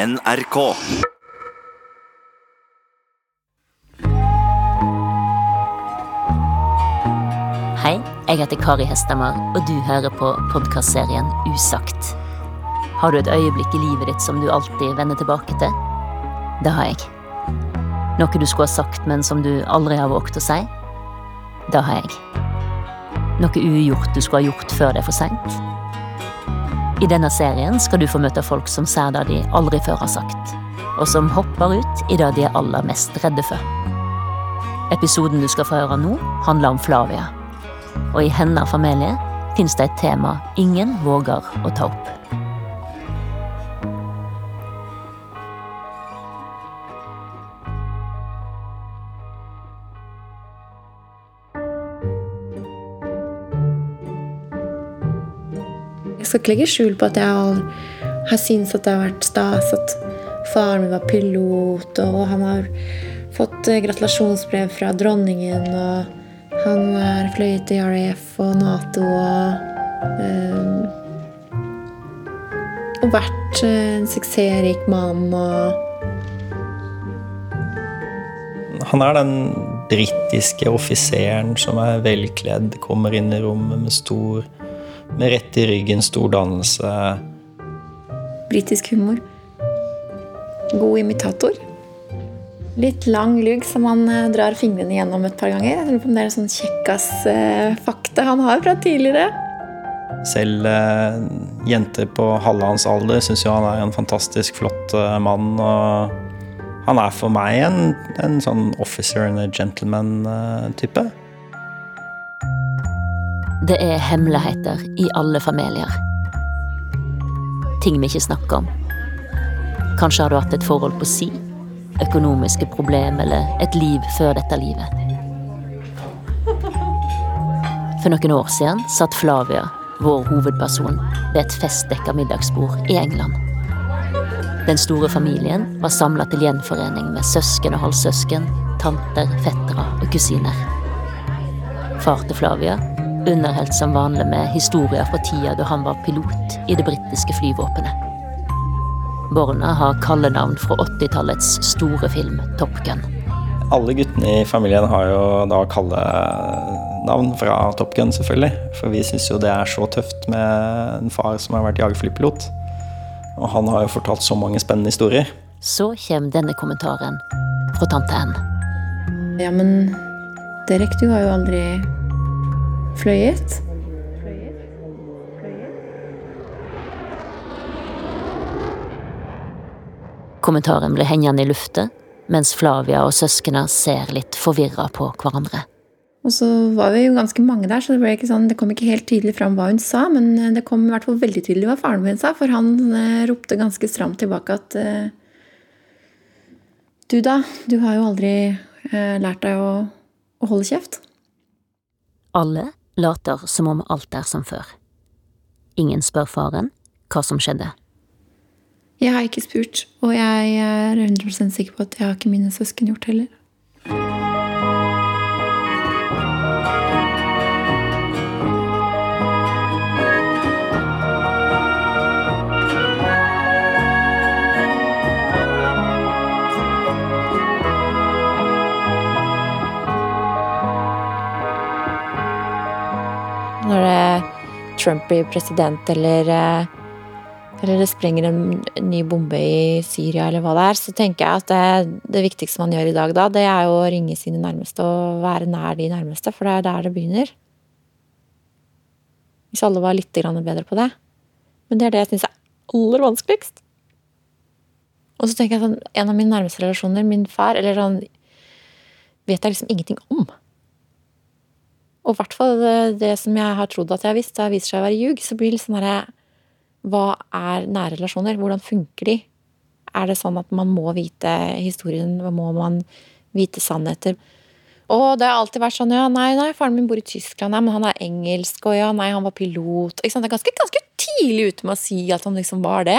NRK. Hei, jeg heter Kari Hestemar, og du hører på podkastserien Usagt. Har du et øyeblikk i livet ditt som du alltid vender tilbake til? Det har jeg. Noe du skulle ha sagt, men som du aldri har våget å si? Det har jeg. Noe ugjort du skulle ha gjort før det er for seint? I denne serien skal du få møte folk som sier det de aldri før har sagt, og som hopper ut i det de er aller mest redde for. Episoden du skal få høre nå, handler om Flavia. Og i hennes familie fins det et tema ingen våger å ta opp. Skal ikke legge skjul på at jeg har, har syntes at det har vært stas at faren min var pilot, og han har fått eh, gratulasjonsbrev fra dronningen, og han har fløyet i RAF og Nato og um, Og vært eh, en suksessrik mann og Han er den britiske offiseren som er velkledd, kommer inn i rommet med stor med rett i ryggen, stor dannelse. britisk humor. God imitator. Litt lang lugg som han eh, drar fingrene gjennom et par ganger. Jeg lurer på om det er sånn kjekkas-fakta han har fra tidligere. Selv eh, jenter på halve hans alder syns jo han er en fantastisk flott eh, mann. Og han er for meg en, en sånn officer and a gentleman-type. Det er hemmeligheter i alle familier. Ting vi ikke snakker om. Kanskje har du hatt et forhold på si, økonomiske problemer eller et liv før dette livet. For noen år siden satt Flavia, vår hovedperson, ved et festdekka middagsbord i England. Den store familien var samla til gjenforening med søsken og halvsøsken, tanter, fettere og kusiner. Far til Flavia underholdt som vanlig med historier fra tida da han var pilot i det britiske flyvåpenet. Borna har kallenavn fra 80-tallets store film Top Gun. Alle guttene i familien har jo da kallenavn fra Top Gun, selvfølgelig. For vi syns jo det er så tøft med en far som har vært jagerflypilot. Og han har jo fortalt så mange spennende historier. Så kommer denne kommentaren fra tante N. Ja, men Derek, du har jo aldri fløyet. Kommentaren blir hengende i lufta, mens Flavia og søsknene ser litt forvirra på hverandre. Og så var vi jo ganske mange der, så det, ble ikke sånn, det kom ikke helt tydelig fram hva hun sa, men eh, det kom i hvert fall veldig tydelig hva faren min sa, for han eh, ropte ganske stramt tilbake at eh, Du, da? Du har jo aldri lært deg å, å holde kjeft. Alle later som om alt er som før. Ingen spør faren hva som skjedde. Jeg har ikke spurt, og jeg er 100 sikker på at det har ikke mine søsken gjort heller. Trump blir president, eller, eh, eller det sprenger en ny bombe i Syria, eller hva det er, så tenker jeg at det, det viktigste man gjør i dag da, det er jo å ringe sine nærmeste og være nær de nærmeste, for det er der det begynner. Hvis alle var litt bedre på det. Men det er det jeg syns er aller vanskeligst. Og så tenker jeg sånn, en av mine nærmeste relasjoner, min far, eller han, vet jeg liksom ingenting om. Og i hvert fall det, det som jeg har trodd at jeg har visst, det viser seg å være ljug. Så blir det litt sånn herre Hva er nære relasjoner? Hvordan funker de? Er det sånn at man må vite historien? Må man vite sannheter? Og det har alltid vært sånn ja, nei, nei, faren min bor i Tyskland, nei, men han er engelsk, og ja, nei, han var pilot. Ikke sant? Det er ganske, ganske tidlig ute med å si at han liksom var det.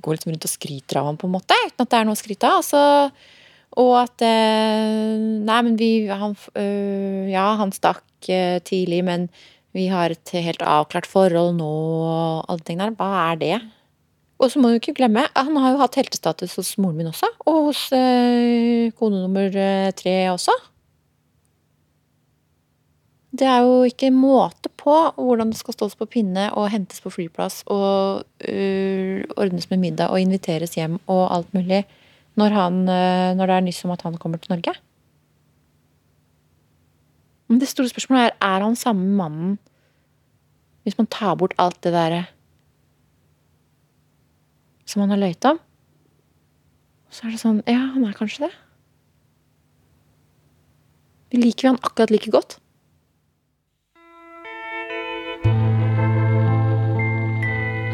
Går liksom rundt og skryter av ham, på en måte, uten at det er noe å skryte av. Altså, og at eh, Nei, men vi han, øh, Ja, han stakk eh, tidlig, men vi har et helt avklart forhold nå, og alle ting der. Hva er det? Og så må du ikke glemme, han har jo hatt heltestatus hos moren min også. Og hos eh, kone nummer eh, tre også. Det er jo ikke måte på hvordan det skal stås på pinne og hentes på flyplass og øh, ordnes med middag og inviteres hjem og alt mulig når, han, øh, når det er nyss om at han kommer til Norge. Men det store spørsmålet er er han samme mannen hvis man tar bort alt det derre som han har løyet om? Så er det sånn Ja, han er kanskje det. Vi liker vi han akkurat like godt?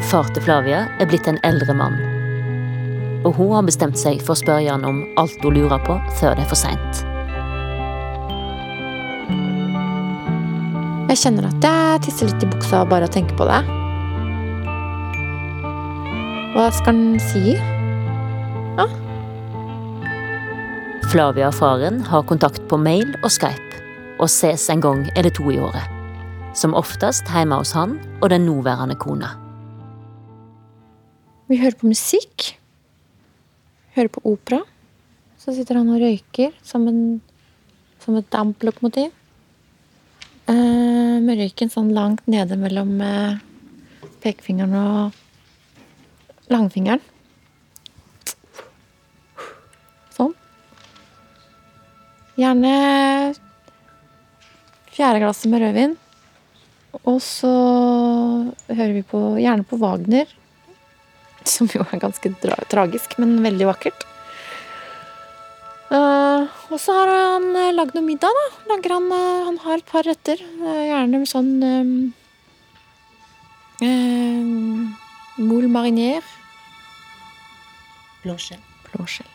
Far til Flavia er blitt en eldre mann. Og hun har bestemt seg for å spørre Jan om alt hun lurer på, før det er for seint. Jeg kjenner at jeg tisser litt i buksa bare av å tenke på det. Hva skal han si? Flavia og faren har kontakt på mail og Skype, og ses en gang eller to i året. Som oftest hjemme hos han og den nåværende kona. Vi hører på musikk. Hører på opera. Så sitter han og røyker som, en, som et damplokomotiv. Eh, med røyken sånn langt nede mellom eh, pekefingeren og langfingeren. Sånn. Gjerne fjerde glasset med rødvin. Og så hører vi på, gjerne på Wagner. Som jo er ganske tragisk, men veldig vakkert. Uh, og så har han uh, lagd noe middag, da. Lager han, uh, han har et par retter. Gjerne med sånn um, Moule marinier. Blåskjell. Blåskjell.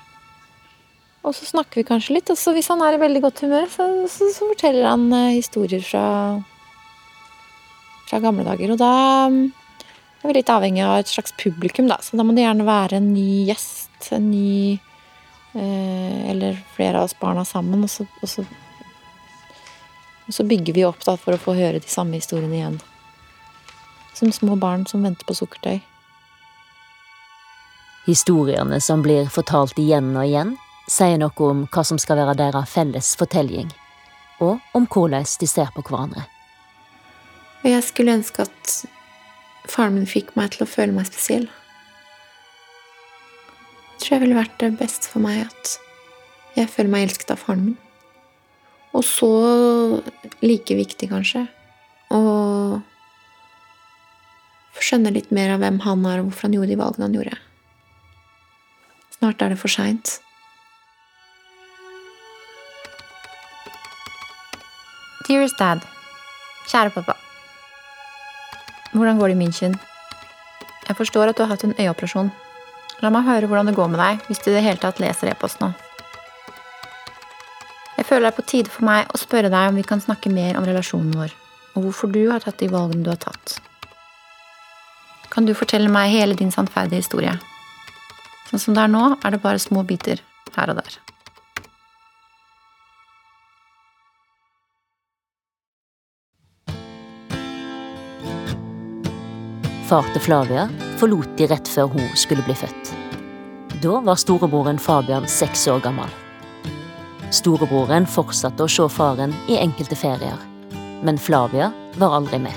Og så snakker vi kanskje litt. Og så hvis han er i veldig godt humør, så, så, så forteller han historier fra, fra gamle dager. Og da mm, er vi litt avhengig av et slags publikum, da. Så da må det gjerne være en ny gjest. En ny eh, Eller flere av oss barna sammen. Og så, og så, og så bygger vi opp da for å få høre de samme historiene igjen. Som små barn som venter på sukkertøy. Historiene som blir fortalt igjen og igjen, sier noe om hva som skal være deres felles fortelling, og om hvordan de ser på hverandre. Og jeg skulle ønske at faren min fikk meg til å føle meg spesiell. Jeg tror jeg ville vært det beste for meg at jeg føler meg elsket av faren min. Og så, like viktig kanskje, å skjønne litt mer av hvem han er, og hvorfor han gjorde de valgene han gjorde. Snart er det for seint. Dearest Dad. Kjære pappa. Hvordan går det i München? Jeg forstår at du har hatt en øyeoperasjon. La meg høre hvordan det går med deg, hvis du i det hele tatt leser e-post nå. Jeg føler det er på tide for meg å spørre deg om vi kan snakke mer om relasjonen vår, og hvorfor du har tatt de valgene du har tatt. Kan du fortelle meg hele din sannferdige historie? Sånn som det er nå, er det bare små biter her og der. Far til Flavia forlot de rett før hun skulle bli født. Da var storebroren Fabian seks år gammel. Storebroren fortsatte å se faren i enkelte ferier, men Flavia var aldri med.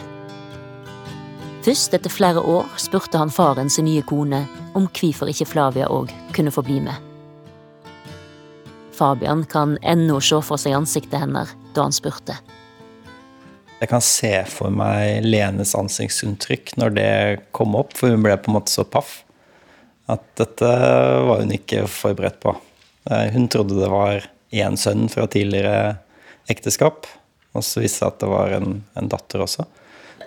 Først etter flere år spurte han faren sin nye kone om hvorfor ikke Flavia òg kunne få bli med. Fabian kan ennå se for seg ansiktet hennes da han spurte. Jeg kan se for meg Lenes ansiktsuttrykk når det kom opp, for hun ble på en måte så paff at dette var hun ikke forberedt på. Eh, Hun trodde det var én sønn fra tidligere ekteskap, og så viste det seg at det var en, en datter også.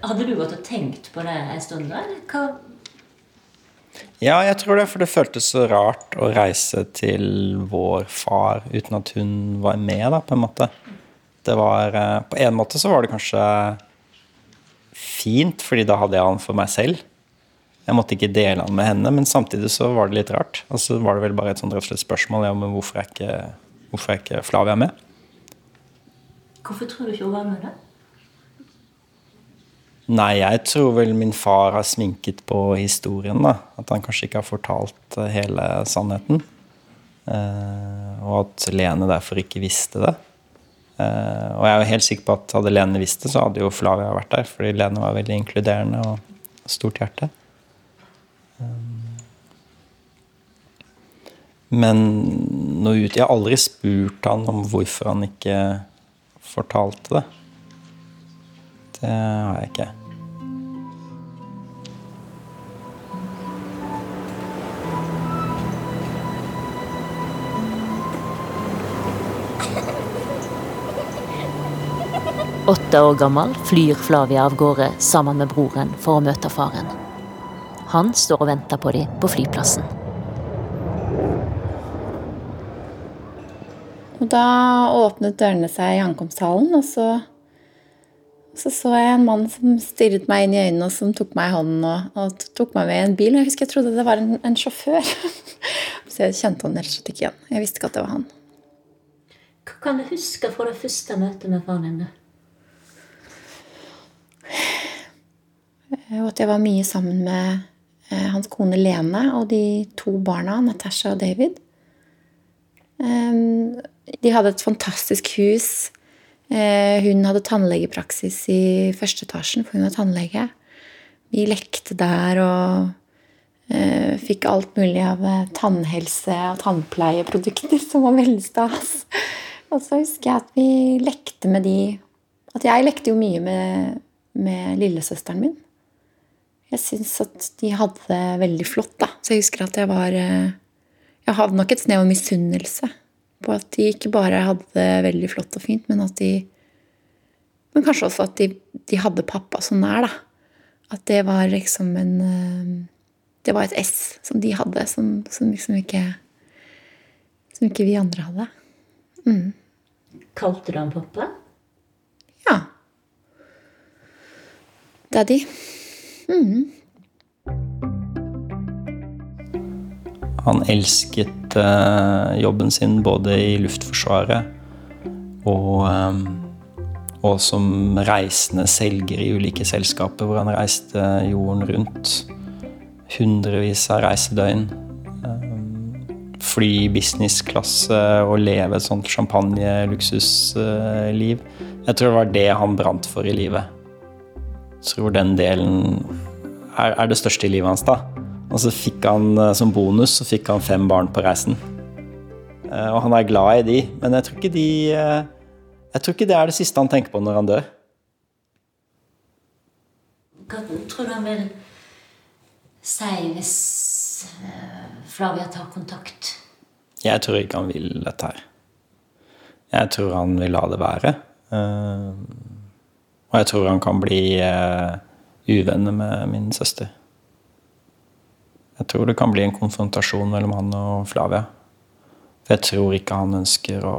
Hadde du gått og tenkt på det en stund? da, hva Ja, jeg tror det, for det føltes så rart å reise til vår far uten at hun var med, da, på en måte. Det var eh, På en måte så var det kanskje fint, fordi da hadde jeg han for meg selv. Jeg måtte ikke dele han med henne, men samtidig så var det litt rart. Og så var det vel bare et sånt rett og slett spørsmål ja, men hvorfor er ikke, hvorfor er ikke Flavia med? Hvorfor tror du ikke hun var med, da? Nei, jeg tror vel min far har sminket på historien, da. At han kanskje ikke har fortalt eh, hele sannheten. Eh, og at Lene derfor ikke visste det. Eh, og jeg er jo helt sikker på at hadde Lene visst det, så hadde jo Flavia vært der. Fordi Lene var veldig inkluderende og stort hjerte. Men noe ut, jeg har aldri spurt han om hvorfor han ikke fortalte det. Det har jeg ikke. Åtte år gammel flyr Flavia av gårde sammen med broren for å møte faren. Han står og venter på dem på flyplassen. Da åpnet dørene seg i ankomsthallen, og så, så så jeg en mann som stirret meg inn i øynene, og som tok meg i hånden og, og tok meg med i en bil. Jeg husker jeg trodde det var en, en sjåfør. så jeg kjente han rett og slett ikke igjen. Jeg visste ikke at det var han. Hva kan du huske fra det første møtet med faren din? Og at jeg var mye sammen med eh, hans kone Lene og de to barna, Natasha og David. De hadde et fantastisk hus. Eh, hun hadde tannlegepraksis i første etasjen, for hun var tannlege. Vi lekte der og eh, fikk alt mulig av eh, tannhelse- og tannpleieprodukter, som var veldig stas. Og så husker jeg at vi lekte med de At jeg lekte jo mye med, med lillesøsteren min. Jeg syns at de hadde det veldig flott, da. Så jeg husker at jeg var Jeg hadde nok et snev av misunnelse på at de ikke bare hadde det veldig flott og fint, men at de Men kanskje også at de, de hadde pappa så nær, da. At det var liksom en Det var et S som de hadde, som, som liksom ikke Som ikke vi andre hadde. Mm. Kalte du han pappa? Ja. Daddy. Mm. Han elsket eh, jobben sin både i Luftforsvaret og, eh, og som reisende selger i ulike selskaper, hvor han reiste jorden rundt. Hundrevis av reisedøgn. Eh, fly i businessklasse og leve et sånt champagne-luksusliv. Jeg tror det var det han brant for i livet. Tror den delen er, er det største i livet hans, da. Og så fikk han som bonus så fikk han fem barn på reisen. Og han er glad i de, men jeg tror ikke de Jeg tror ikke det er det siste han tenker på når han dør. Hva tror du han vil si hvis Flavia tar kontakt? Jeg tror ikke han vil dette her. Jeg tror han vil la det være. Og jeg tror han kan bli uvenner med min søster. Jeg tror det kan bli en konfrontasjon mellom han og Flavia. For jeg tror ikke han ønsker å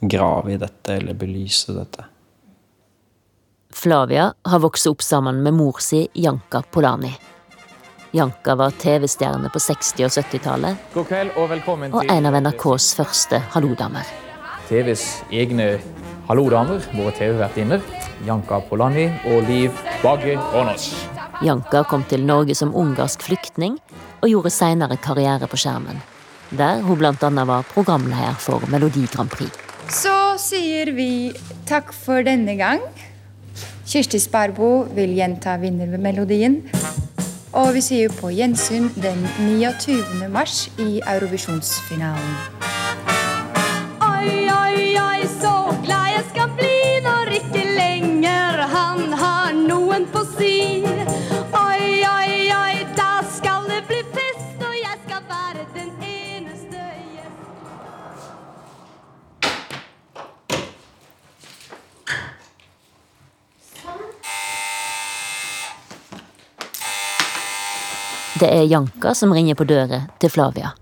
grave i dette eller belyse dette. Flavia har vokst opp sammen med mor si, Janka Polani. Janka var TV-stjerne på 60- og 70-tallet, og og en av NRKs første hallodamer. TVs egne hallodamer, våre TV-vertinner. Janka Polani og Liv Bagge Ånås. Janka kom til Norge som ungarsk flyktning, og gjorde senere karriere på skjermen. Der hun annet var programleder for Melodi Grand Prix. Så sier vi takk for denne gang. Kirsti Sparbo vil gjenta vinnermelodien. Og vi sier på gjensyn den 29. mars i Eurovisjonsfinalen. Oi, oi, oi, så glad jeg skal bli når ikke lenger han har noen på si. Oi, oi, oi, da skal det bli fest, og jeg skal være den eneste gjest. Det er Janka som ringer på døra til Flavia.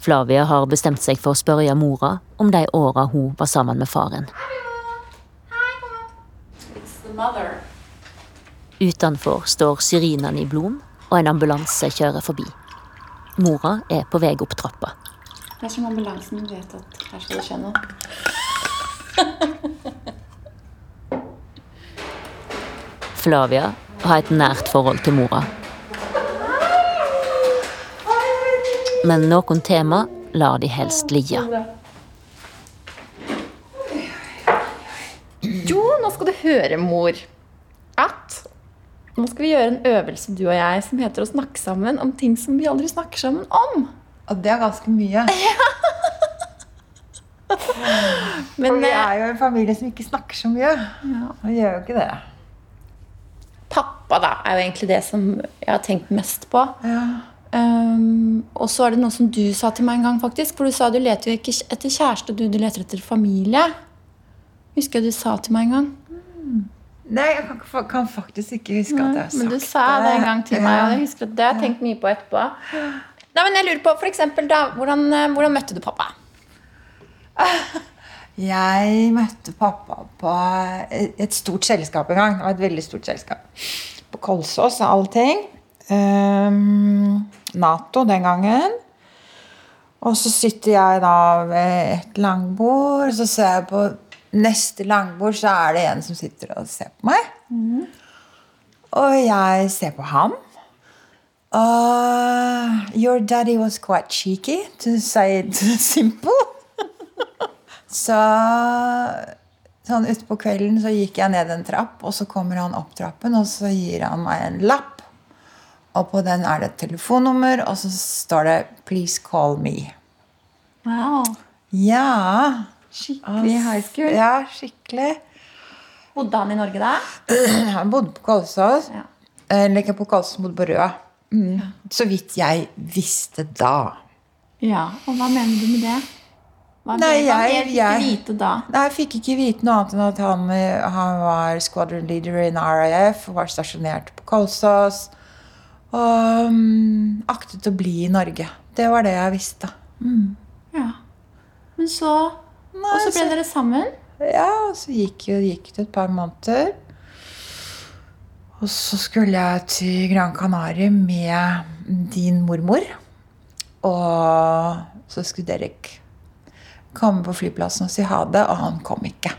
Flavia har bestemt seg for å spørre mora om de åra hun var sammen med faren. Utenfor står syrinene i blom, og en ambulanse kjører forbi. Mora er på vei opp trappa. Det er som ambulansen vet at her skal det skje noe. Flavia har et nært forhold til mora. Men noen tema lar de helst ligge. Jo, nå skal du høre, mor, at nå skal vi gjøre en øvelse, du og jeg, som heter å snakke sammen om ting som vi aldri snakker sammen om. Og det er ganske mye. Men For vi eh, er jo en familie som ikke snakker så mye. Ja. Vi gjør jo ikke det. pappa da, er jo egentlig det som jeg har tenkt mest på. Ja. Um, og så er det noe som du sa til meg en gang, faktisk. For du sa du leter jo ikke etter kjæreste, du, du leter etter familie. Husker jeg du sa til meg en gang. Nei, jeg kan, kan faktisk ikke huske at jeg har sagt det. Men du sa det en gang til meg, og jeg husker at det har jeg tenkt mye på etterpå. Nei, men jeg lurer på, for eksempel, da, hvordan, eh, hvordan møtte du pappa? Jeg møtte pappa på et et stort selskap en gang. Det var et veldig stort selskap. På Kolsås og alle ting. Nato den gangen. Og så sitter jeg da ved et langbord, så ser jeg på neste langbord, så er det en som sitter og ser på meg. Og jeg ser på ham. Uh, your daddy was quite cheeky, to say it simple. Så sånn utpå kvelden så gikk jeg ned en trapp, og så kommer han opp trappen, og så gir han meg en lapp. Og på den er det et telefonnummer, og så står det 'Please call me'. Wow. Ja. Skikkelig high school. Ja, skikkelig. Bodde han i Norge da? Han bodde på Kolsås. Ja. Eller ikke på Kolsås, bodde på Røa. Mm. Så vidt jeg visste da. Ja, og hva mener du med det? Hva Nei, hva jeg- fikk jeg- vite da? Nei, Jeg fikk ikke vite noe annet enn at han, eh, han var squadron leader in RAF og var stasjonert på Kolsås. Og um, aktet å bli i Norge. Det var det jeg visste. Ja. Men så Nei, Og så ble så- dere sammen? Ja, og så gikk, gikk det et par måneder. Og så skulle jeg til Gran Canaria med din mormor. Og så skulle Derek komme på flyplassen og si ha det, og han kom ikke.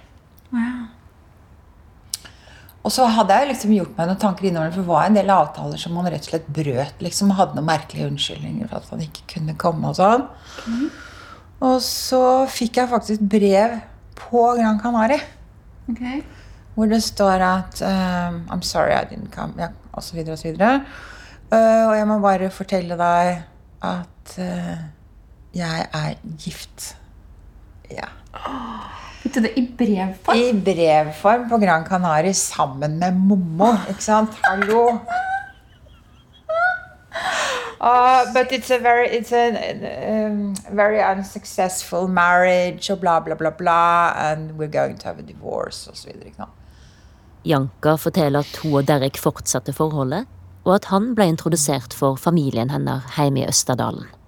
Og så hadde jeg liksom gjort meg noen tanker innover, for det var en del avtaler som han rett og slett brøt. liksom Hadde noen merkelige unnskyldninger for at han ikke kunne komme og sånn. Og så fikk jeg faktisk et brev på Gran Canaria Okay. hvor det står at um, I'm sorry I didn't come, ja, og så videre og så. Uh, og jeg må bare fortelle deg at uh, jeg er gift. Ja. Du det i brevform? I brevform på Gran Canaria sammen med Mommo. Ikke sant? Hallo! Uh, but it's a very it's a um, very unsuccessful marriage og bla, bla, bla, bla. And we're going to have a divorce videre. Janka forteller at hun og Derek fortsatte forholdet, og at han ble introdusert for familien hennes hjemme i Østerdalen.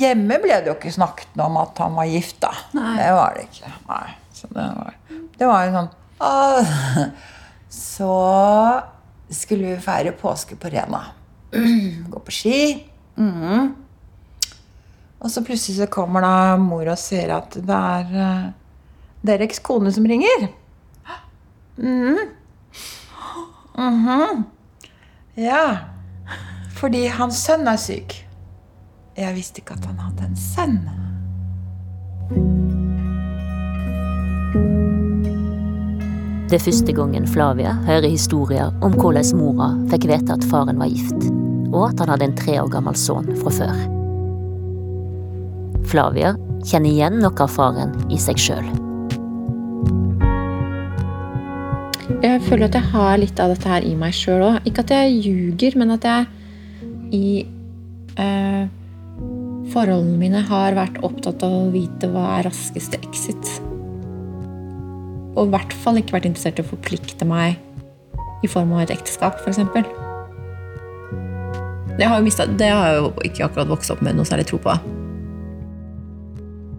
Hjemme ble det jo ikke snakket om at han var gift, da. Det var det ikke. Nei. Så det var, det var jo sånn «Åh». Så skulle vi feire påske på Rena. Gå på ski. Mhm. Og så plutselig så kommer da mor og sier at det er uh, Dereks kone som ringer. Mm. Mm -hmm. Ja. Fordi hans sønn er syk. Jeg visste ikke at han hadde en sønn. Det er første gangen Flavia hører historier om hvordan mora fikk vite at faren var gift, og at han hadde en tre år gammel sønn fra før. Flavia kjenner igjen noe av faren i seg sjøl. Jeg føler at jeg har litt av dette her i meg sjøl òg. Ikke at jeg ljuger, men at jeg i eh, forholdene mine har vært opptatt av å vite hva er raskeste exit. Og i hvert fall ikke vært interessert i å forplikte meg i form av et ekteskap, f.eks. Det har, jo mistet, det har jeg jo ikke akkurat vokst opp med noe særlig tro på.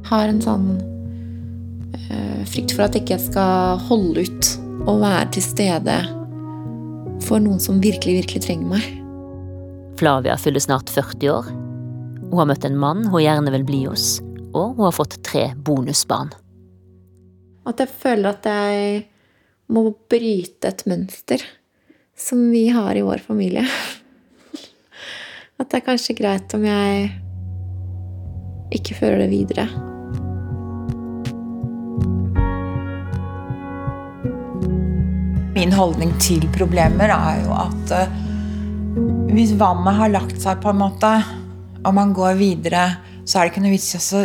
Har en sånn øh, frykt for at jeg ikke skal holde ut og være til stede for noen som virkelig, virkelig trenger meg. Flavia fyller snart 40 år. Hun har møtt en mann hun gjerne vil bli hos, og hun har fått tre bonusbarn. At jeg føler at jeg må bryte et mønster. som vi har i vår familie. At det er kanskje greit om jeg ikke fører det videre. Min holdning til problemer er jo at eh, hvis vannet har lagt seg, på en måte, og man går videre, så er det ikke noe vits i å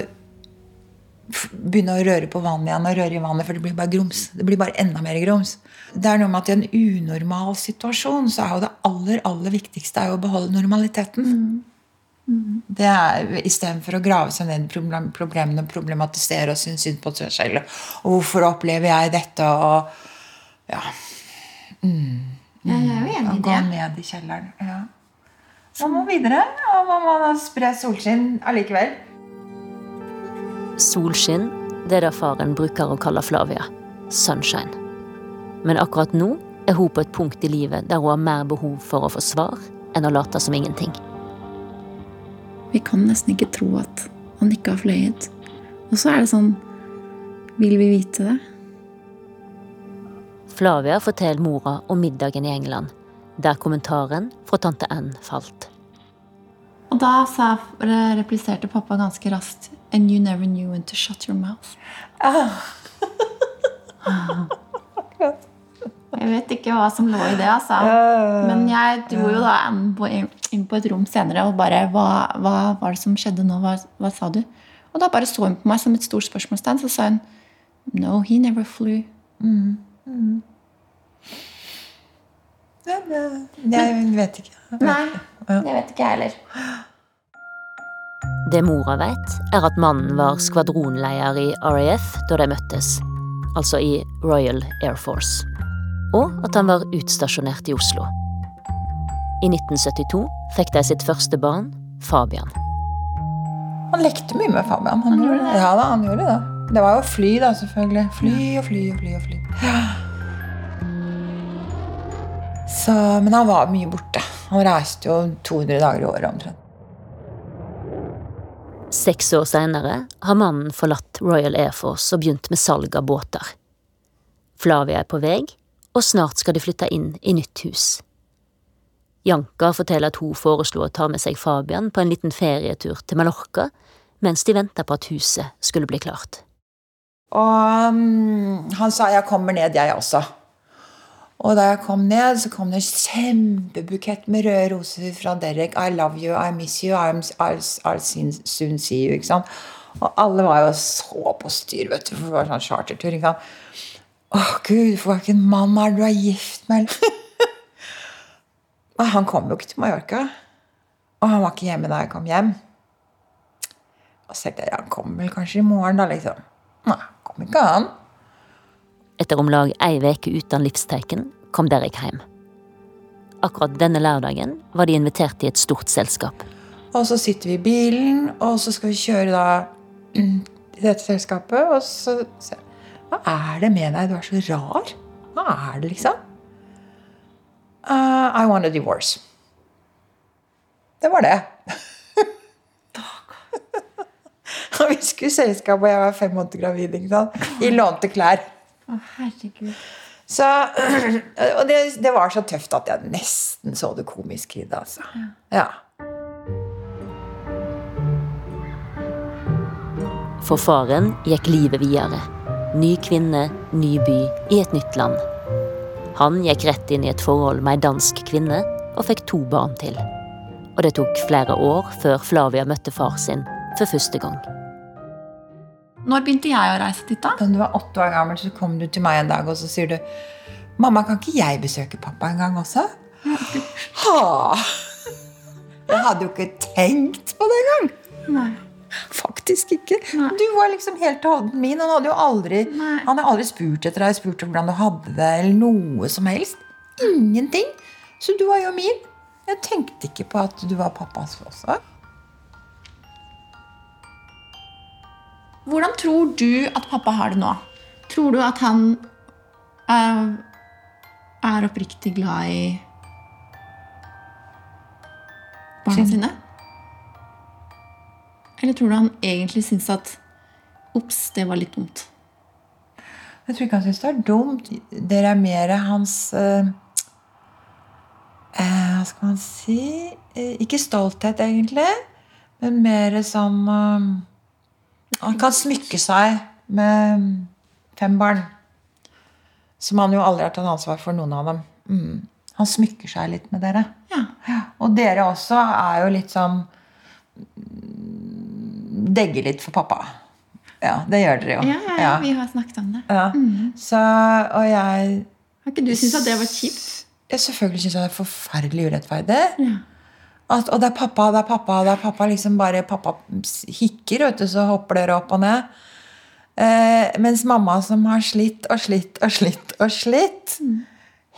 begynne å røre på vannet igjen og røre i vannet, for det blir bare grums. Det blir bare enda mer grums. Det er noe med at i en unormal situasjon så er jo det aller, aller viktigste er jo å beholde normaliteten. Det er Istedenfor å grave seg ned i problem- problemene og problematisere og synes synd på seg selv. Og hvorfor opplever jeg dette? Og ja. Jeg er jo enig i det. Å gå ned i kjelleren. Ja. Man må videre, og man må spre solskinn allikevel. Solskinn, det er det faren bruker å kalle Flavia. Sunshine. Men akkurat nå er hun på et punkt i livet der hun har mer behov for å få svar enn å late som ingenting. Vi kan nesten ikke tro at han ikke har fløyet. Og så er det sånn Vil vi vite det? Flavia forteller mora om middagen i England, der kommentaren fra tante Anne falt. Og da sa, repliserte pappa ganske raskt And you never knew when to shut your mouth. Jeg vet ikke hva som lå i det, altså. Men jeg dro jo da inn på, inn på et rom senere og bare hva, hva var det som skjedde nå? Hva, hva sa du? Og da bare så hun på meg som et stort spørsmålstegn. Så sa hun No, he never flew. Ja, det, jeg vet ikke. Nei, jeg vet ikke jeg heller. Det mora vet, er at mannen var skvadronleder i RAF da de møttes, altså i Royal Air Force, og at han var utstasjonert i Oslo. I 1972 fikk de sitt første barn, Fabian. Han lekte mye med Fabian. Han, gjorde det. Ja da, han gjorde det. Det var jo fly, da, selvfølgelig. Fly og fly og fly. og fly. Så, men han var mye borte. Han reiste jo 200 dager i året omtrent. Seks år senere har mannen forlatt Royal Air Force og begynt med salg av båter. Flavia er på vei, og snart skal de flytte inn i nytt hus. Janka forteller at hun foreslo å ta med seg Fabian på en liten ferietur til Mallorca mens de venta på at huset skulle bli klart. Og um, han sa 'jeg kommer ned, jeg også'. Og da jeg kom ned, så kom det en kjempebukett med røde roser fra Derek. 'I love you, I miss you, I'm, I'll, I'll soon- see you'. ikke sant? Og alle var jo så på styr, vet du, for det var sånn chartertur. ikke sant? Å, gud, for hvilken mann er du er gift med? og han kom jo ikke til Mallorca. Og han var ikke hjemme da jeg kom hjem. Og så tenkte jeg, han kommer vel kanskje i morgen, da, liksom. Nei, kom ikke han. Etter om lag ei veke uten livstegn kom Derek hjem. Akkurat denne lørdagen var de invitert i et stort selskap. Og så sitter vi i bilen, og så skal vi kjøre da til dette selskapet. Og så sier Hva er det med deg? Du er så rar. Hva er det, liksom? «Uh, I want a divorce. Det var det. Og vi skulle i selskap, og jeg var fem måneder gravid. ikke sant? I lånte klær. Å, herregud. Så, og det, det var så tøft at jeg nesten så det komiske i det. altså. Ja. For faren gikk livet videre. Ny kvinne, ny by i et nytt land. Han gikk rett inn i et forhold med ei dansk kvinne og fikk to barn til. Og det tok flere år før Flavia møtte far sin for første gang. Når begynte jeg å reise dit, da? Da du var åtte år gammel, så kom du til meg en dag og så sier du Mamma, kan ikke jeg besøke pappa en gang også? Ha! Jeg hadde jo ikke tenkt på det engang. Nei. Faktisk ikke. Du var liksom helt til hånden min. Han hadde jo aldri, Nei. han hadde aldri spurt etter deg, spurt om hvordan du hadde det, eller noe som helst. Ingenting. Så du var jo min. Jeg tenkte ikke på at du var pappas også. Hvordan tror du at pappa har det nå? Tror du at han uh, er oppriktig glad i barna sine? Eller tror du han egentlig syns at Ops, det var litt dumt. Jeg tror ikke han syns det er dumt. Det er mer hans hva skal man si Ikke stolthet, egentlig, men mer sånn Han kan smykke seg med fem barn. Som han jo aldri har tatt ansvar for, noen av dem. Mm. Han smykker seg litt med dere. Ja. Og dere også er jo litt sånn Degger litt for pappa. Ja, det gjør dere jo. Ja, ja, ja, vi har snakket om det. Ja. Så, og jeg Har ikke du syntes at det var kjipt? jeg selvfølgelig syns jeg det er forferdelig urettferdig. At, og det er pappa, det er pappa, det er pappa. Liksom bare pappa hikker, vet du, så hopper dere opp og ned. Eh, mens mamma som har slitt og slitt og slitt og slitt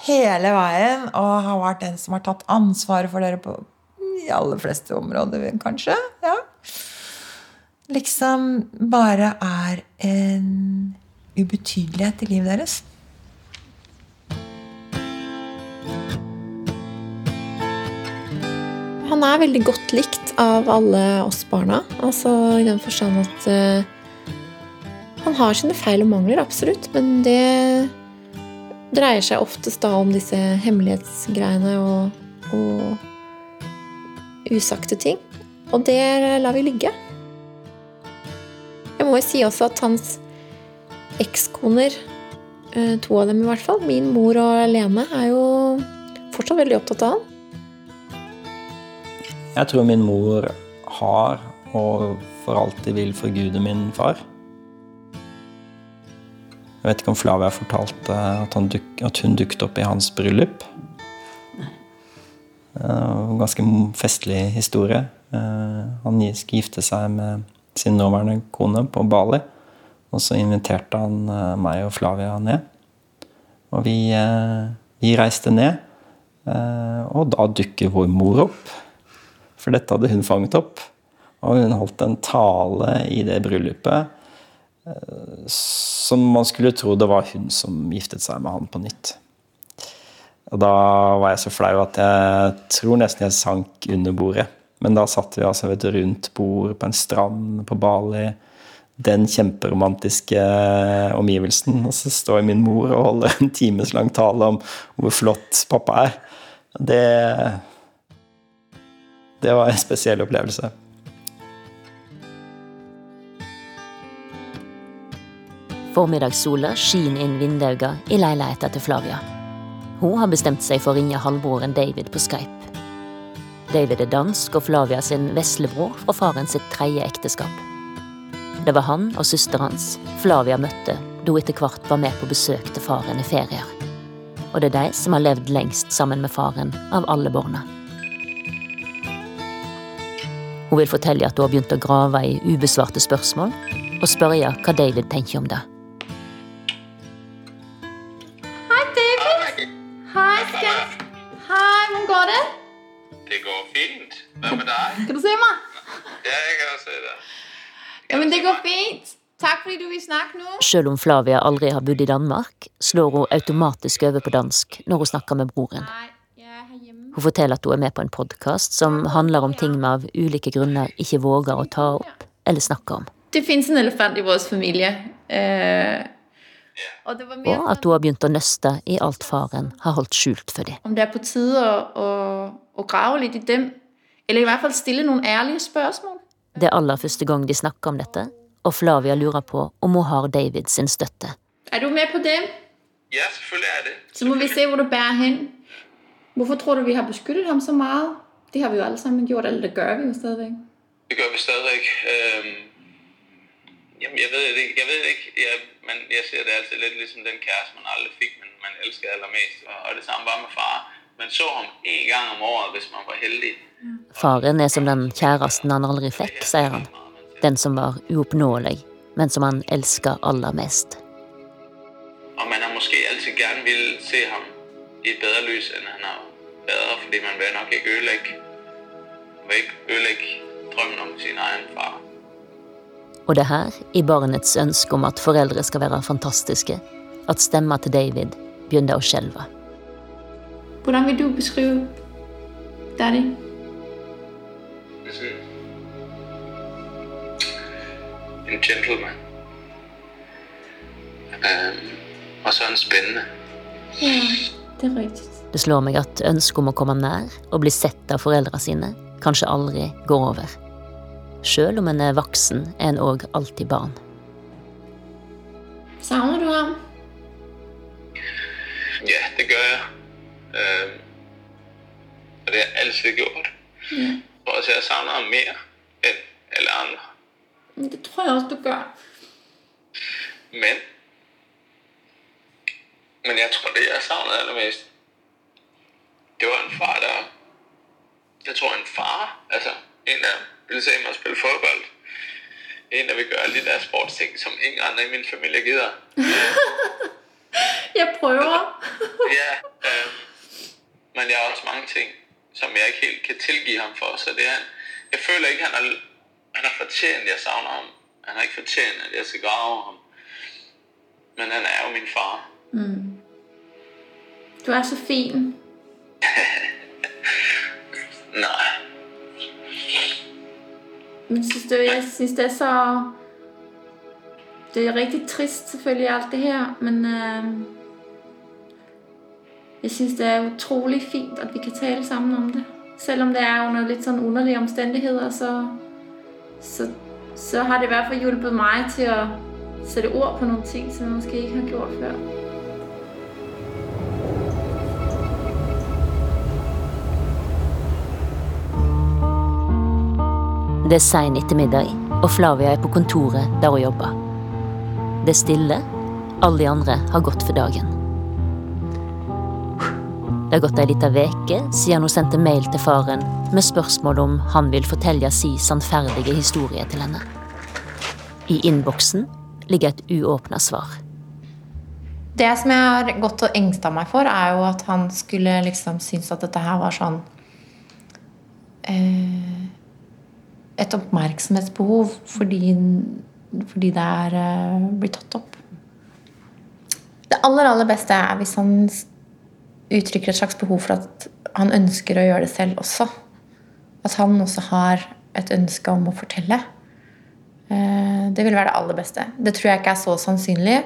hele veien, og har vært den som har tatt ansvaret for dere på de aller fleste områder, kanskje. ja Liksom bare er en ubetydelighet i livet deres. Han er veldig godt likt av alle oss barna. Altså i den forstand at uh, han har sine feil og mangler, absolutt. Men det dreier seg oftest da om disse hemmelighetsgreiene og, og usagte ting. Og det lar vi ligge. Jeg må jo si også at hans ekskoner, eh, to av dem i hvert fall, min mor og Lene, er jo fortsatt veldig opptatt av han. Jeg tror min mor har og for alltid vil forgude min far. Jeg vet ikke om Flavia fortalte at, han duk, at hun dukket opp i hans bryllup. En ganske festlig historie. Eh, Han skulle gifte seg med sin nåværende kone på Bali. Og så inviterte han eh, meg og Flavia ned. Og vi, eh, vi reiste ned. eh, Og da dukker vår mor opp. For dette hadde hun fanget opp. Og hun holdt en tale i det bryllupet eh, som man skulle tro det var hun som giftet seg med han på nytt. Og da var jeg så flau at jeg tror nesten jeg sank under bordet. Men da satt vi altså ved et rundt bord på en strand på Bali. Den kjemperomantiske omgivelsen. Og så står min mor og holder en timeslang tale om hvor flott pappa er. Det det var en spesiell opplevelse. Formiddagssola skinner inn vinduene i leiligheten til Flavia. Hun har bestemt seg for å ringe halvbroren David på Skype. David er dansk og Flavia sin veslebror fra faren sitt tredje ekteskap. Det var han og søsteren hans Flavia møtte da hun etter hvert var med på besøk til faren i ferier. Og det er de som har levd lengst sammen med faren av alle barna. Hun vil fortelle at hun har begynt å grave i ubesvarte spørsmål, og spørre hva David tenker om det. Hei, David. Hei, skatt. Hei, hvordan går det? Det går fint. Hvem med deg? Kan du se meg? Ja, jeg kan se det. Ja, men det går fint. Takk fordi du vil snakke nå. Selv om Flavia aldri har bodd i Danmark, slår hun automatisk over på dansk når hun snakker med broren. Nei, jeg er her hjemme. Hun forteller at hun er med på en podkast som handler om ting vi av ulike grunner ikke våger å ta opp eller snakke om, Det finnes en elefant i vår familie. Eh, og det var mer og at hun har begynt å nøste i alt faren har holdt skjult for dem. om det er på tide å, å, å grave litt i dem. Eller i hvert fall stille noen ærlige spørsmål. Det er aller første gang de snakker om dette, og Flavia lurer på om hun har David sin støtte. Er du med på det? Ja, selvfølgelig er det. Så må vi se hvor det bærer hen. Hvorfor tror du vi har beskyttet ham så meget? Det har vi jo alle sammen gjort, eller det gjør vi jo stadigvæk. Det gør vi stadigvæk. Øhm, jamen, jeg ved det ikke. Jeg ved det ikke. Jeg, men jeg ser det altid lidt ligesom den kæreste, man aldrig fik, men man elskede allermest. Og, og det samme var med far. Man så ham en gang om året, hvis man var heldig. Faren er som den kjæresten han aldri fikk, sier han. Den som var uoppnåelig, men som han elsket aller mest. Og man har måske altid gerne ville se ham i et bedre lys, end han har været, fordi man vil nok ikke ødelægge, man vil ikke ødelægge drømmen om sin egen far. Og det er her, i barnets ønske om at foreldre skal være fantastiske, at stemma til David begynner å skjelve. Hvordan vil du beskrive Daddy? Det en gentleman. Um, og så en spennende. Ja, det er rigtigt. Det slår meg at ønsket om å komme nær og bli sett av foreldra sine kanskje aldri går over. Sjøl om en er voksen, er en òg alltid barn. Savner du ham? Ja, det gjør jeg. Øhm, og det har jeg alltid gjort. Mm. også, jeg savner ham mer enn alle andre. Det tror jeg også du gør. Men, men jeg tror, det jeg savnede allermest, det var en far, der... Jeg tror, en far, altså en, der ville se mig spille fodbold. En, der vil gøre alle de der sportsting, som ingen andre i min familie gider. Jeg prøver. Ja, øh, men jeg har også mange ting, som jeg ikke helt kan tilgive ham for. Så det er, jeg føler ikke, han har, han har fortjent, at jeg savner ham. Han har ikke fortjent, at jeg skal grave ham. Men han er jo min far. Du er så fin. Nej. Men syns du, jeg synes det er så... Det er riktig trist selvfølgelig alt det her, men uh, jeg synes det er utrolig fint, at vi kan tale sammen om det. Selvom det er under litt sånn underlige omstendigheter, så, så, så har det i hvert fall hjulpet meg til å sætte ord på noen ting, som jeg kanskje ikke har gjort før. Det er sein ettermiddag, og Flavia er på kontoret der hun jobber. Det er stille. Alle de andre har gått for dagen. Det har gått ei lita veke siden hun sendte mail til faren med spørsmål om han vil fortelle si sannferdige historie til henne. I innboksen ligger et uåpna svar. Det som jeg har gått og engsta meg for, er jo at han skulle liksom synes at dette her var sånn eh, Et oppmerksomhetsbehov fordi, fordi det er eh, blitt tatt opp. Det aller, aller beste er hvis han uttrykker et slags behov for at han ønsker å gjøre det selv også. At han også har et ønske om å fortelle. Eh, Det vil være det aller beste. Det tror jeg ikke er så sannsynlig.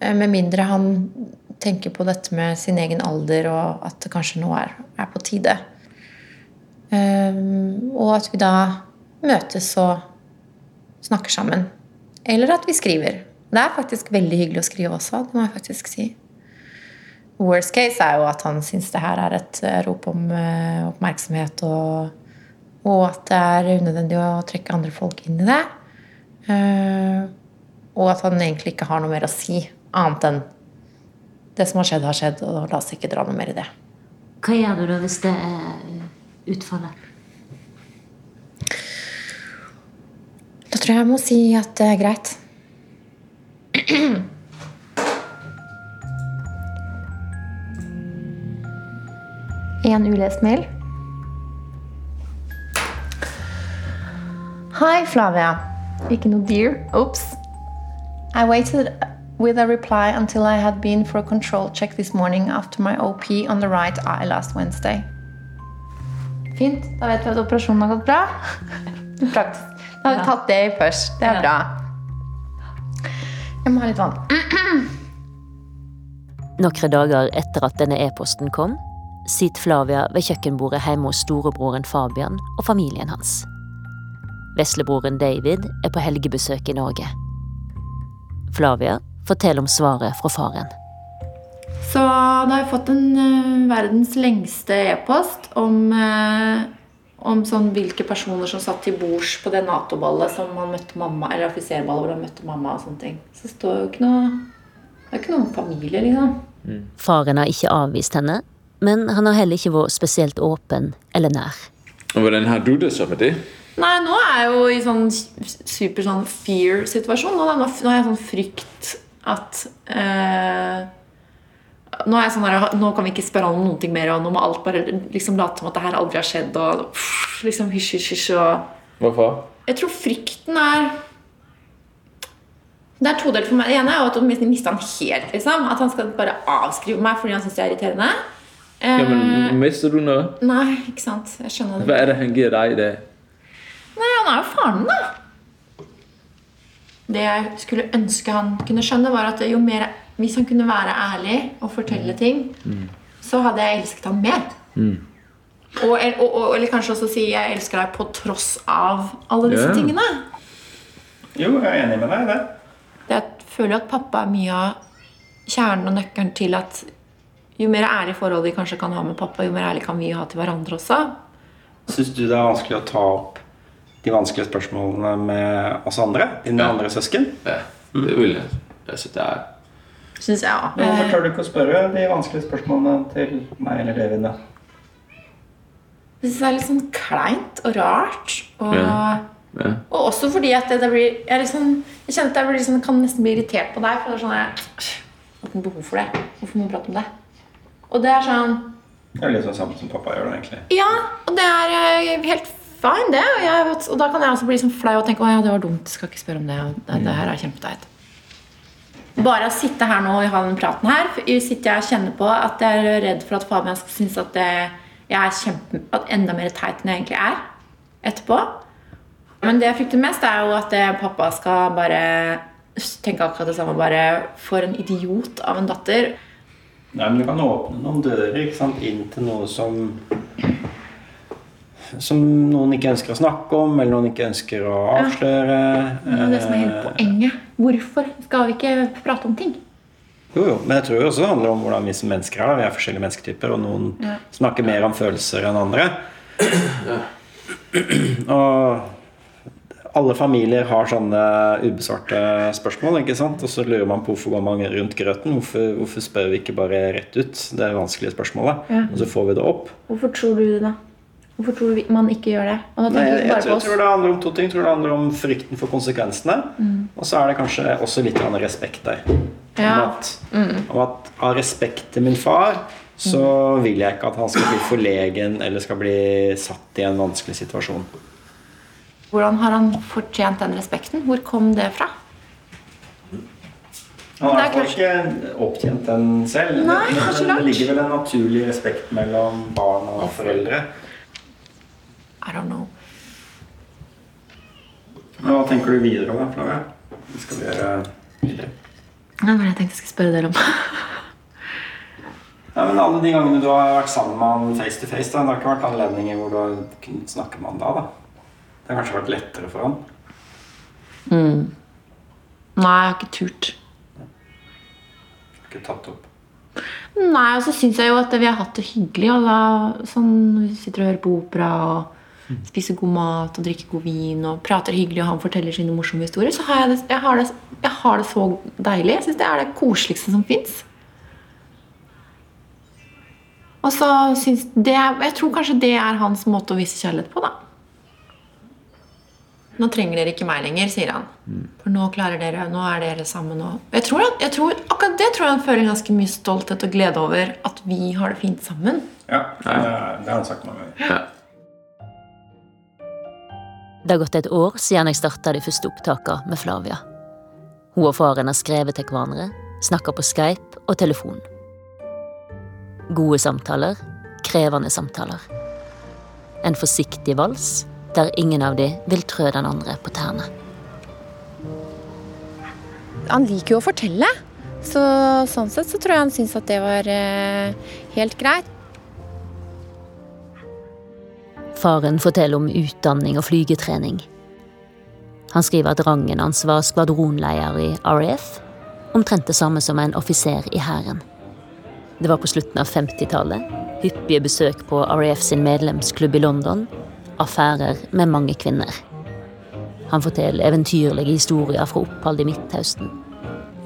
eh, Med mindre han tenker på dette med sin egen alder, og at det kanskje nå er, er på tide. Og at vi da møtes og snakker sammen. Eller at vi skriver. Det er faktisk veldig hyggelig å skrive også, det må jeg faktisk si. Worst case er jo at han syns det her er et eh, rop om eh, oppmerksomhet, og, og at det er unødvendig å trekke andre folk inn i det. Eh, og at han egentlig ikke har noe mer å si, annet enn det som har skjedd, har skjedd, og la oss ikke dra noe mer i det. Hva gjør du da hvis det er utfallet? Tror jeg jeg må si at det er greit. En ulest mail. Hi, Flavia. Ikke noe dear. Ops. I waited with a reply until I had been for a control check this morning after my OP on the right eye last Wednesday. Fint. Da vet vi at operasjonen har gått bra. Praktisk. Da har vi tatt det først. Det er bra. Jeg må ha litt vann. Noen dager etter at denne e-posten kom, sitter Flavia ved kjøkkenbordet hjemme hos storebroren Fabian og familien hans. Veslebroren David er på helgebesøk i Norge. Flavia forteller om svaret fra faren. Så da har jeg fått en uh, verdens lengste e-post om, eh, om sånn hvilke personer som satt til bords på det Nato-ballet som han møtte mamma, eller offiserballet hvor han møtte mamma og sånne ting. Så det står jo ikke noe Det er ikke noen familie, liksom. Faren har ikke avvist henne, men han har heller ikke vært spesielt åpen eller nær. Og hvordan har du det så med det? Nei, nå er jeg jo i sånn super sånn fear-situasjon. Nå, nå, nå har jeg sånn frykt at eh, nå, er jeg sånn her, nå kan vi ikke spørre om noen ting mer, og nå må alt bare liksom late som at det her aldri har skjedd. Og pff, liksom hysj, hysj, hysj. Og Hvorfor? jeg tror frykten er Det er todelt for meg. Det ene er at jeg mista han helt. liksom At han skal bare avskrive meg fordi han syns jeg er irriterende. Ja, men mister du noe? Nei, ikke sant. Jeg skjønner det. Hva er det han gir deg i det? Nei, han er jo faren min, da. Det jeg skulle ønske han kunne skjønne, var at jo mer, hvis han kunne være ærlig og fortelle ting, så hadde jeg elsket ham mer. Og, og, og, eller kanskje også si 'jeg elsker deg på tross av alle disse yeah. tingene'. Jo, jeg er enig med deg i det. Jeg føler at pappa er mye av kjernen og nøkkelen til at jo mer ærlig forhold vi kanskje kan ha med pappa, jo mer ærlig kan vi ha til hverandre også. Syns du det er vanskelig å ta opp de vanskelige spørsmålene med oss andre? Dine Ja. andre søsken? Ja, det vil jeg. Altså, det er Synes jeg, Hvorfor tør du ikke å spørre de vanskelige spørsmålene til meg eller David? da? Jeg syns det er litt sånn kleint og rart. Og, Ja. ja. og også fordi at det, det blir jeg, er liksom, jeg kjenner at jeg blir liksom, kan nesten bli irritert på deg. For det er sånn jeg, jeg har ikke behov for det. Hvorfor må vi prate om det? Og det er sånn Det er litt sånn samme som pappa gjør det, egentlig. Ja, og det er eh, helt fine, det. Og, jeg, og da kan jeg også bli sånn flau og tenke å ja, det var dumt. Skal ikke spørre om det. Og det, det her er kjempeteit. Bare å sitte her nå og ha den praten her, sitter jeg og kjenner på at jeg er redd for at Fabian skal synes at jeg er kjempe, at enda mer teit enn jeg egentlig er etterpå. Men det jeg frykter mest, er jo at eh, pappa skal bare tenke akkurat det samme. Bare for en idiot av en datter. Nei, men Du kan åpne noen dører ikke sant? inn til noe som Som noen ikke ønsker å snakke om, eller noen ikke ønsker å avsløre. Det er det som er hele Eh, poenget. Hvorfor skal vi ikke prate om ting? Jo, jo, men jeg tror også det handler om hvordan vi som mennesker er. Vi er forskjellige mennesketyper, og noen Ja. snakker mer om følelser enn andre. Og alle familier har sånne ubesvarte spørsmål, ikke sant? Og så lurer man på hvorfor går man rundt grøten. Hvorfor, hvorfor spør vi ikke bare rett ut det vanskelige spørsmålet? Ja. Og så får vi det opp. Hvorfor tror du det, da? Hvorfor tror du man ikke gjør det? Og da Nei, jeg, bare tror, på jeg tror det handler om to ting. Jeg tror det handler om frykten for konsekvensene. Mm. Og så er det kanskje også litt respekt der. Ja. Om, at, Mm. om at av respekt til min far så vil jeg ikke at han skal bli forlegen eller skal bli satt i en vanskelig situasjon. Hvordan har han fortjent den respekten? Hvor kom det fra? Han har Det er fall ikke opptjent den selv. Nei, Men det ligger vel en naturlig respekt mellom barn og foreldre. I don't know. Men hva tenker du videre da, Flavia? Hva skal vi gjøre videre? Nei, men jeg tenkte jeg skulle spørre dere om. Ja, men Alle de gangene du har vært sammen med han face to face, da, det har ikke vært anledninger hvor du har kunnet snakke med han da? da. Det har kanskje vært lettere for han? Mm. Nei, jeg har ikke turt. Ikke tatt opp. Nei, og så syns jeg jo at vi har hatt det hyggelig. Og da, sånn, vi sitter og hører på opera og spiser god mat og drikker god vin og prater hyggelig, og han forteller sine morsomme historier, så har jeg det, jeg har det, jeg har det så deilig. Jeg syns det er det koseligste som fins. Og så syns det Jeg tror kanskje det er hans måte å vise kjærlighet på, da. Nå trenger dere ikke meg lenger, sier han. For nå klarer dere, nå er dere sammen. Og jeg tror, jeg tror, akkurat det tror jeg han føler ganske mye stolthet og glede over. At vi har det fint sammen. Ja, det, det har han sagt mange ganger. Det har gått et år siden jeg starta de første opptakene med Flavia. Hun og faren har skrevet til hverandre, snakka på Skype og telefon. Gode samtaler, krevende samtaler. En forsiktig vals der ingen av de vil trø den andre på tærne. Han liker jo å fortelle. Så sånn sett så tror jeg han syns at det var eh, helt greit. Faren forteller om utdanning og flygetrening. Han skriver at rangen hans var skvadronleder i RAF, omtrent det samme som en offiser i hæren. Det var på slutten av 50-tallet, hyppige besøk på RAF sin medlemsklubb i London, affærer med mange kvinner. Han forteller eventyrlige historier fra opphold i Midtøsten.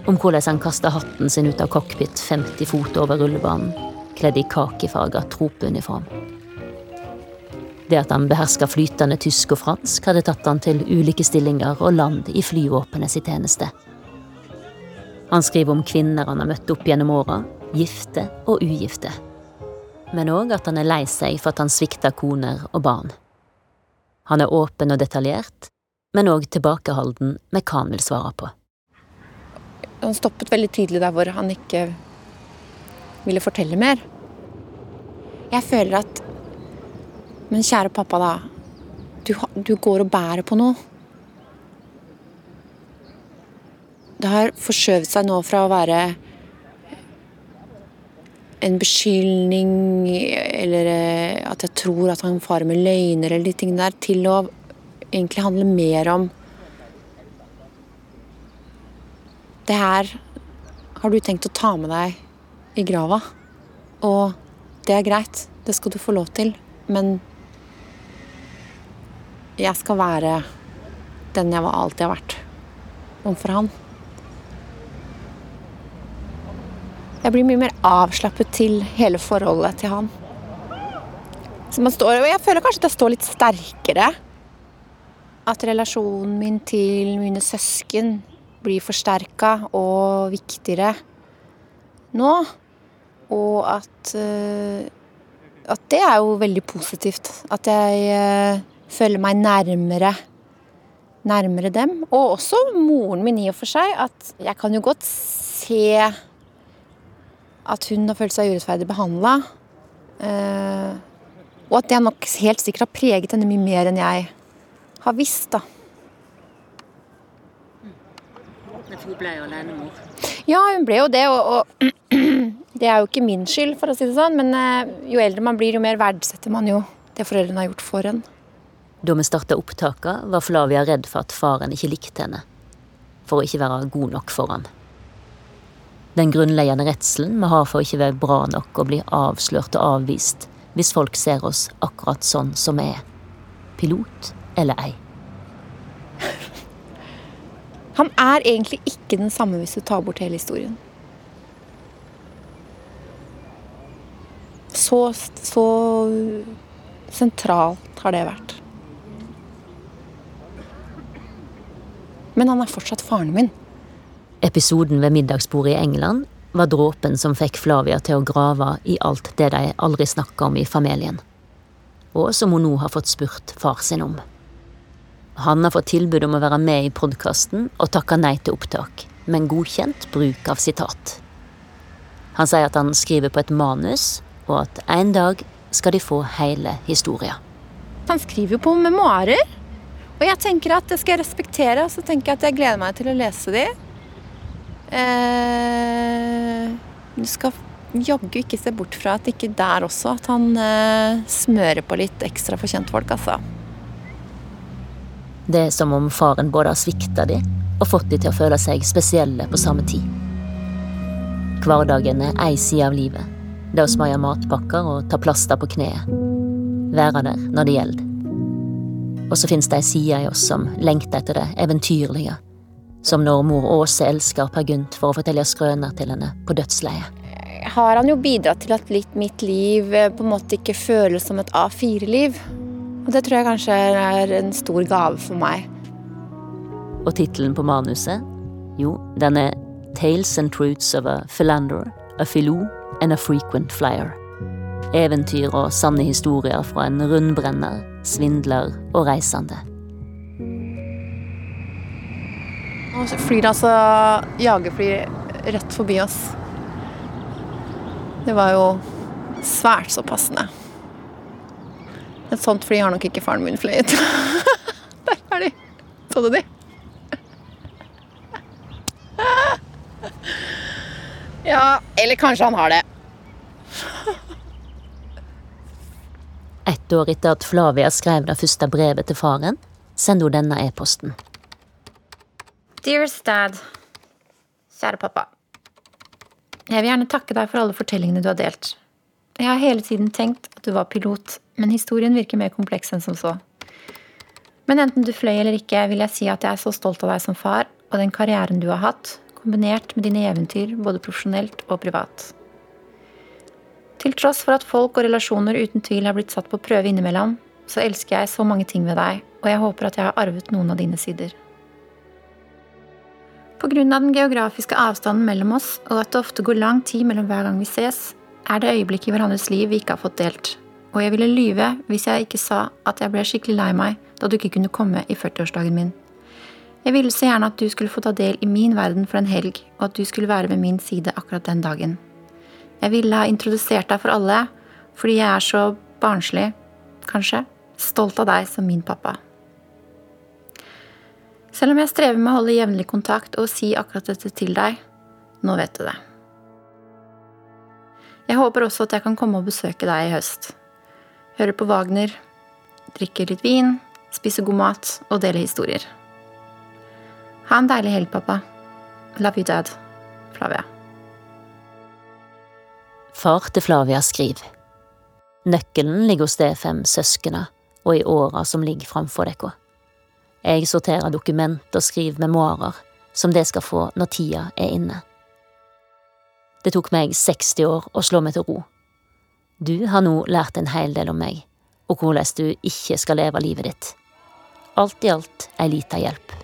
Om hvordan han kasta hatten sin ut av cockpit 50 fot over rullebanen, kledd i kakifarga tropeuniform. Det at han beherska flytende tysk og fransk, hadde tatt han til ulike stillinger og land i flyvåpenets tjeneste. Han skriver om kvinner han har møtt opp gjennom åra, gifte og ugifte. Men òg at han er lei seg for at han svikter koner og barn. Han er åpen og detaljert, men òg tilbakeholden med hva han vil svare på. Han stoppet veldig tydelig der hvor han ikke ville fortelle mer. Jeg føler at Men kjære pappa, da. Du, du går og bærer på noe. Det har forskjøvet seg nå fra å være en beskyldning, eller eh, at jeg tror at han farer med løgner, eller de tingene der, til å egentlig handle mer om Det her har du tenkt å ta med deg i grava. Og det er greit, det skal du få lov til, men jeg skal være den jeg alltid har vært overfor han. Jeg blir mye mer avslappet til hele forholdet til han. Så man står, og jeg føler kanskje at jeg står litt sterkere. At relasjonen min til mine søsken blir forsterka og viktigere nå. Og at eh, At det er jo veldig positivt. At jeg eh, føler meg nærmere nærmere dem. Og også moren min i og for seg. At jeg kan jo godt se at hun har følt seg urettferdig behandla. og at det nok helt sikkert har preget henne mye mer enn jeg har visst. da. Hun ble jo alenemor. Ja, hun ble jo det, og, og det er jo ikke min skyld, for å si det sånn. Men eh, jo eldre man blir, jo mer verdsetter man jo det foreldrene har gjort for en. Da vi starta opptaka, var Flavia redd for at faren ikke likte henne. For å ikke være god nok for han. Den grunnleggende redselen vi har for å ikke være bra nok og bli avslørt og avvist hvis folk ser oss akkurat sånn som vi er. Pilot eller ei. Han er egentlig ikke den samme hvis du tar bort hele historien. Så, så sentralt har det vært. Men han er fortsatt faren min. Episoden ved middagsbordet i England var dråpen som fikk Flavia til å grave i alt det de aldri snakka om i familien, og som hun nå har fått spurt far sin om. Han har fått tilbud om å være med i podkasten og takka nei til opptak, men godkjent bruk av sitat. Han sier at han skriver på et manus, og at en dag skal de få hele historia. Han skriver jo på memoarer. Og jeg tenker at det skal jeg respektere, og så tenker jeg at jeg gleder meg til å lese de. Eh, du skal jaggu ikke se bort fra at ikke der også at han eh, smører på litt ekstra for kjentfolk, altså. Det er som om faren både har svikta de og fått de til å føle seg spesielle på samme tid. Hverdagen er ei side av livet. Det å smøre matpakker og ta plaster på kneet. Være der når det gjelder. Og så finnes det ei side i oss som lengter etter det eventyrlige. Som når mor Åse elsker Per Gynt for å fortelle skrøner til henne på dødsleiet. Har han jo bidratt til at litt mitt liv eh, på en måte ikke føles som et A4-liv. Og det tror jeg kanskje er en stor gave for meg. Og tittelen på manuset? Jo, den er Tales and Truths of a Philander, a Filou and a Frequent Flyer. Eventyr og sanne historier fra en rundbrenner, svindler og reisende. Nå flyr det altså jagerfly rett forbi oss. Det var jo svært så passende. Et sånt fly har nok ikke faren min fløyet. Der er de. Så du de? Ja, eller kanskje han har det. Ett år etter at Flavia skrev det første brevet til faren, sender hun denne e-posten. Dearest dad. Kjære pappa. Jeg vil gjerne takke deg for alle fortellingene du har delt. Jeg har hele tiden tenkt at du var pilot, men historien virker mer kompleks enn som så. Men enten du fløy eller ikke, vil jeg si at jeg er så stolt av deg som far og den karrieren du har hatt, kombinert med dine eventyr både profesjonelt og privat. Til tross for at folk og relasjoner uten tvil har blitt satt på prøve innimellom, så elsker jeg så mange ting ved deg, og jeg håper at jeg har arvet noen av dine sider. Av den geografiske avstanden mellom oss, og at det ofte går lang tid mellom hver gang vi ses, er det øyeblikk i hverandres liv vi ikke har fått delt. Og jeg ville lyve hvis jeg ikke sa at jeg ble skikkelig lei meg da du ikke kunne komme i 40-årsdagen min. Jeg ville så gjerne at du skulle få ta del i min verden for en helg, og at du skulle være ved min side akkurat den dagen. Jeg ville ha introdusert deg for alle, fordi jeg er så barnslig, kanskje, stolt av deg som min pappa. Selv om jeg strever med å holde jevnlig kontakt og si akkurat dette til deg, nå vet du det. Jeg håper også at jeg kan komme og besøke deg i høst. Høre på Wagner, drikke litt vin, spise god mat og dele historier. Ha en deilig helg, pappa. Love you, dad. Flavia. Far til Flavia skriver. Nøkkelen ligger hos de fem søskene og i åra som ligger framfor dere. Jeg sorterer dokument og skriver memoarer som de skal få når tida er inne. Det tok meg 60 år å slå meg til ro. Du har nå lært en hel del om meg, og hvordan du ikke skal leve livet ditt. Alt i alt ei lita hjelp.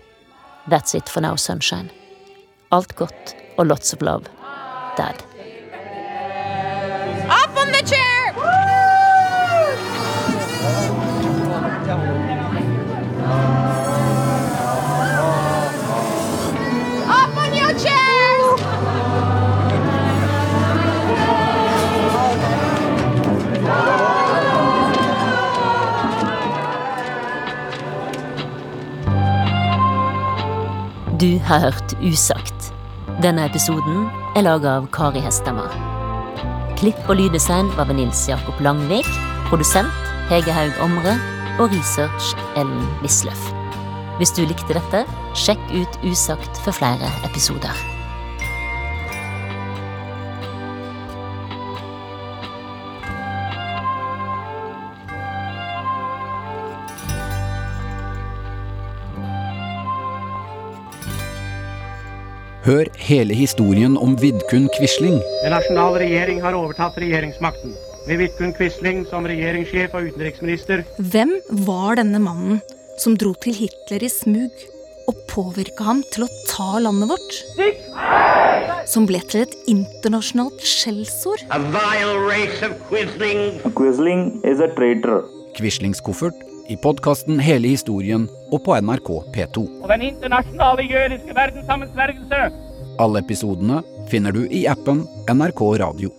That's it for now, sunshine. Alt godt og lots of love. Dad. Har hørt Usagt. Denne episoden er laga av Kari Hestemar. Klipp og lyddesign var ved Nils Jakob Langvik. Produsent Hege Haug Omre. Og research Ellen Wisløff. Hvis du likte dette, sjekk ut Usagt for flere episoder. Hør hele historien om Vidkun Quisling. Den nasjonale regjering har overtatt regjeringsmakten. Med Vidkun Quisling som regjeringssjef og utenriksminister. Hvem var denne mannen som dro til Hitler i smug og påvirka ham til å ta landet vårt? Som ble til et internasjonalt skjellsord? A vile race of Quisling. Quisling is a traitor. Quislings koffert i podkasten Hele historien og på NRK P2. Og den internasjonale jødiske verdenssammensvergelse. Alle episodene finner du i appen NRK Radio.